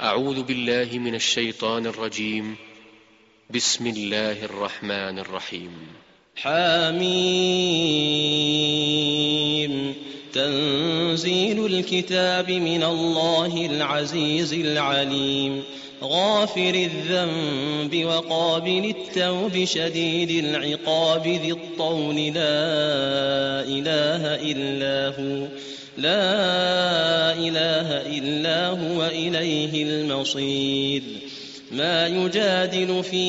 أعوذ بالله من الشيطان الرجيم. بسم الله الرحمن الرحيم. حميم. تنزيل الكتاب من الله العزيز العليم. غافر الذنب وقابل التوب شديد العقاب ذي الطول. لا إله إلا هو. لا إله إلا هو إليه المصير. ما يجادل في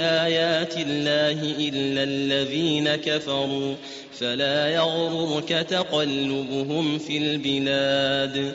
آيات الله إلا الذين كفروا فلا يغررك تقلبهم في البلاد.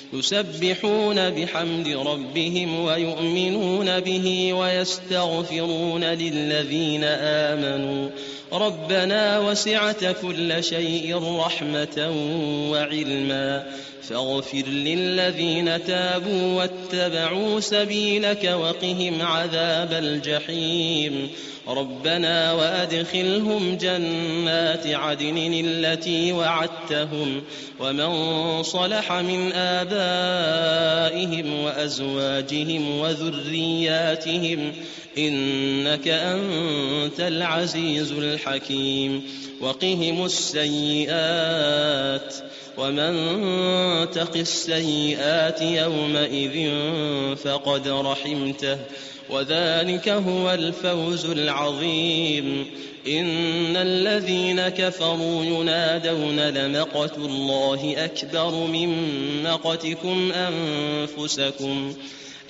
يسبحون بحمد ربهم ويؤمنون به ويستغفرون للذين آمنوا. ربنا وسعت كل شيء رحمة وعلما. فاغفر للذين تابوا واتبعوا سبيلك وقهم عذاب الجحيم. ربنا وأدخلهم جنات عدن التي وعدتهم. ومن صلح من آبائهم وأزواجهم وذرياتهم إنك أنت العزيز الحكيم وقهم السيئات ومن تق السيئات يومئذ فقد رحمته وذلك هو الفوز العظيم. إن الذين كفروا ينادون لمقت الله أكبر من مقتكم أنفسكم.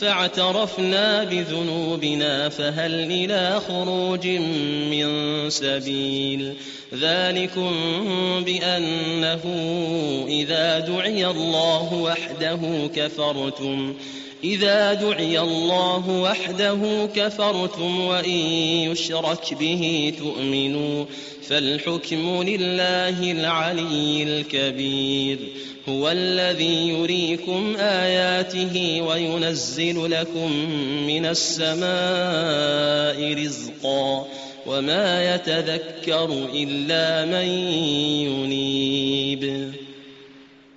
فاعترفنا بذنوبنا فهل إلى خروج من سبيل؟ ذلكم بأنه إذا دعي الله وحده كفرتم. إذا دعي الله وحده كفرتم وإن يشرك به تؤمنوا فالحكم لله العلي الكبير. هو الذي يريكم آياته وينزل لكم من السماء رزقا وما يتذكر إلا من ينيب.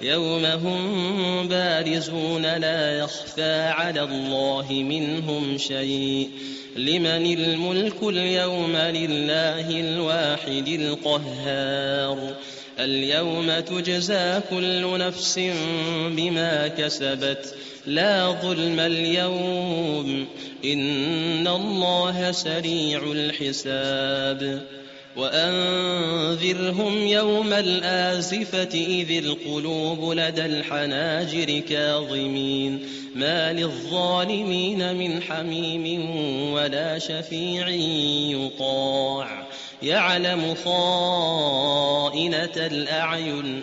يوم هم بارزون لا يخفى على الله منهم شيء. لمن الملك اليوم لله الواحد القهار. اليوم تجزى كل نفس بما كسبت. لا ظلم اليوم. إن الله سريع الحساب. وأنذرهم يوم الآزفة إذ القلوب لدى الحناجر كاظمين. ما للظالمين من حميم ولا شفيع يطاع. يعلم خائنة الأعين.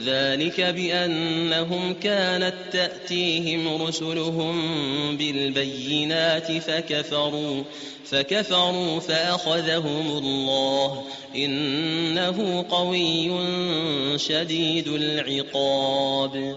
ذلك بأنهم كانت تأتيهم رسلهم بالبينات فكفروا فكفروا فأخذهم الله إنه قوي شديد العقاب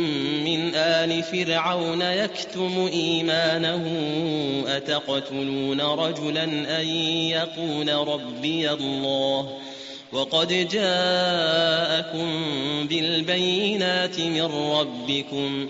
آل فرعون يكتم إيمانه أتقتلون رجلا أن يقول ربي الله وقد جاءكم بالبينات من ربكم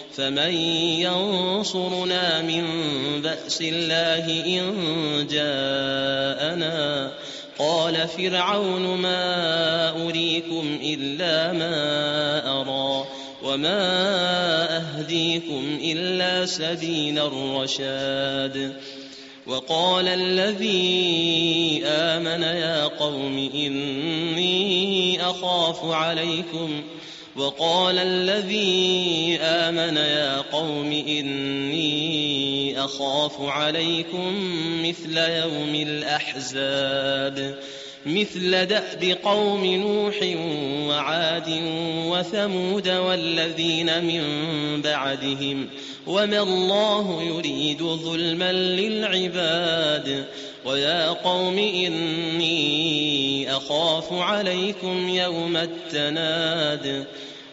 فمن ينصرنا من بأس الله إن جاءنا. قال فرعون ما أريكم إلا ما أرى وما أهديكم إلا سبيل الرشاد. وقال الذي آمن يا قوم إني أخاف عليكم وقال الذي آمن يا قوم إني أخاف عليكم مثل يوم الأحزاب. مثل دأب قوم نوح وعاد وثمود والذين من بعدهم وما الله يريد ظلما للعباد ويا قوم إني أخاف عليكم يوم التناد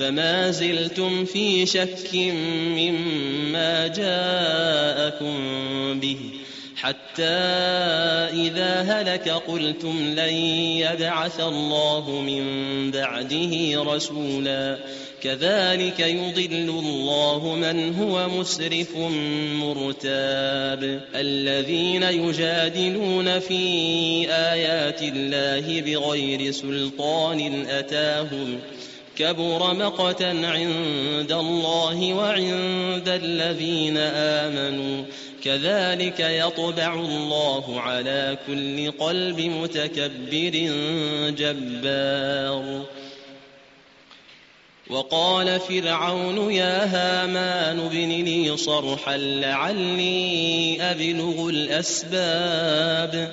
فما زلتم في شك مما جاءكم به. حتى إذا هلك قلتم لن يبعث الله من بعده رسولا. كذلك يضل الله من هو مسرف مرتاب. الذين يجادلون في آيات الله بغير سلطان أتاهم. كبر مقتا عند الله وعند الذين آمنوا. كذلك يطبع الله على كل قلب متكبر جبار. وقال فرعون يا هامان ابن لي صرحا لعلي أبلغ الأسباب.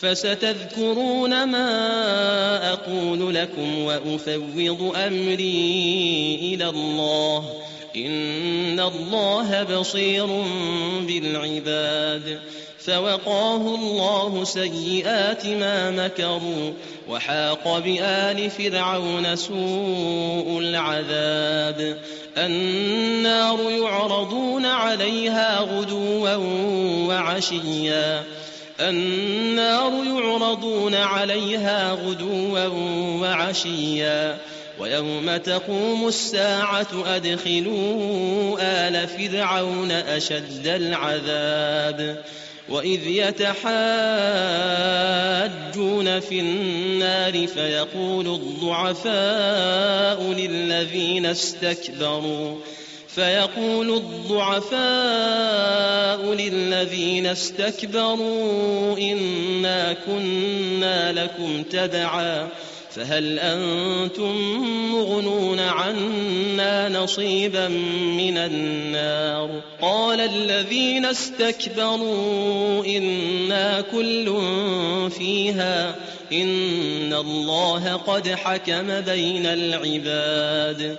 فستذكرون ما أقول لكم وأفوض أمري إلى الله. إن الله بصير بالعباد. فوقاه الله سيئات ما مكروا وحاق بآل فرعون سوء العذاب. النار يعرضون عليها غدوا وعشيا. النار يعرضون عليها غدوا وعشيا ويوم تقوم الساعة أدخلوا آل فرعون أشد العذاب وإذ يتحاجون في النار فيقول الضعفاء للذين استكبروا فيقول الضعفاء للذين استكبروا إنا كنا لكم تبعا فهل أنتم مغنون عنا نصيبا من النار قال الذين استكبروا إنا كل فيها إن الله قد حكم بين العباد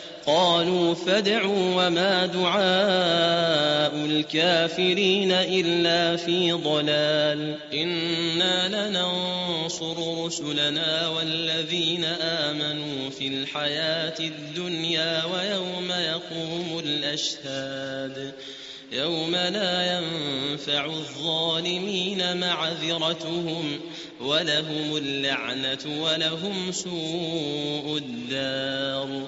قالوا فادعوا وما دعاء الكافرين إلا في ضلال. إنا لننصر رسلنا والذين آمنوا في الحياة الدنيا ويوم يقوم الأشهاد. يوم لا ينفع الظالمين معذرتهم ولهم اللعنة ولهم سوء الدار.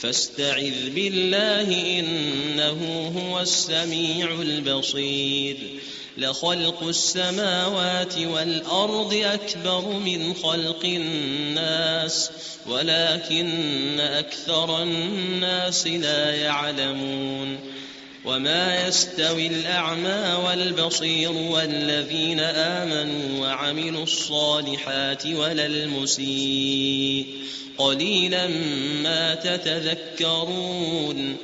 فاستعذ بالله إنه هو السميع البصير. لخلق السماوات والأرض أكبر من خلق الناس ولكن أكثر الناس لا يعلمون. وما يستوي الأعمى والبصير والذين آمنوا وعملوا الصالحات ولا المسيء. قليلا ما تتذكرون.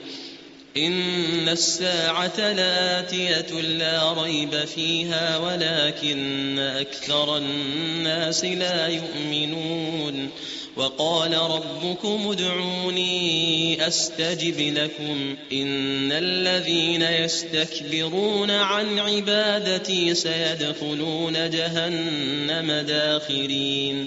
إن الساعة لآتية لا ريب فيها ولكن أكثر الناس لا يؤمنون. وقال ربكم ادعوني أستجب لكم إن الذين يستكبرون عن عبادتي سيدخلون جهنم داخرين.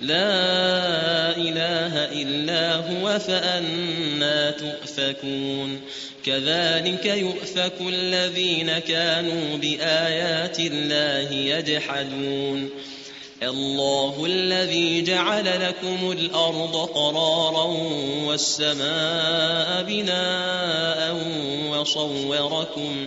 لا إله إلا هو فأنا تؤفكون. كذلك يؤفك الذين كانوا بآيات الله يجحدون. الله الذي جعل لكم الأرض قرارا والسماء بناء وصوركم وصوركم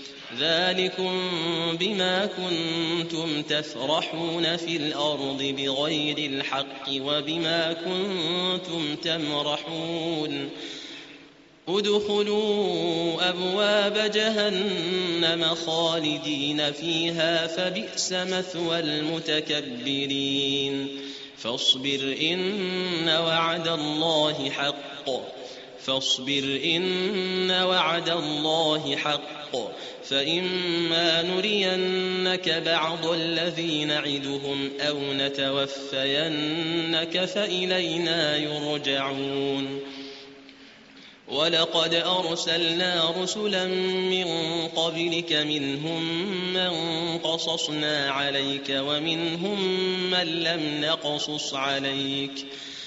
ذلكم بما كنتم تفرحون في الأرض بغير الحق وبما كنتم تمرحون. ادخلوا أبواب جهنم خالدين فيها فبئس مثوى المتكبرين. فاصبر إن وعد الله حق. فاصبر إن وعد الله حق. فإما نرينك بعض الذي نعدهم أو نتوفينك فإلينا يرجعون. ولقد أرسلنا رسلا من قبلك منهم من قصصنا عليك ومنهم من لم نقصص عليك.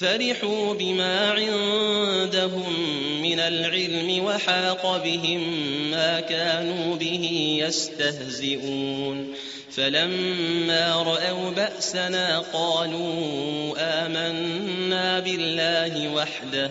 فرحوا بما عندهم من العلم وحاق بهم ما كانوا به يستهزئون. فلما رأوا بأسنا قالوا آمنا بالله وحده.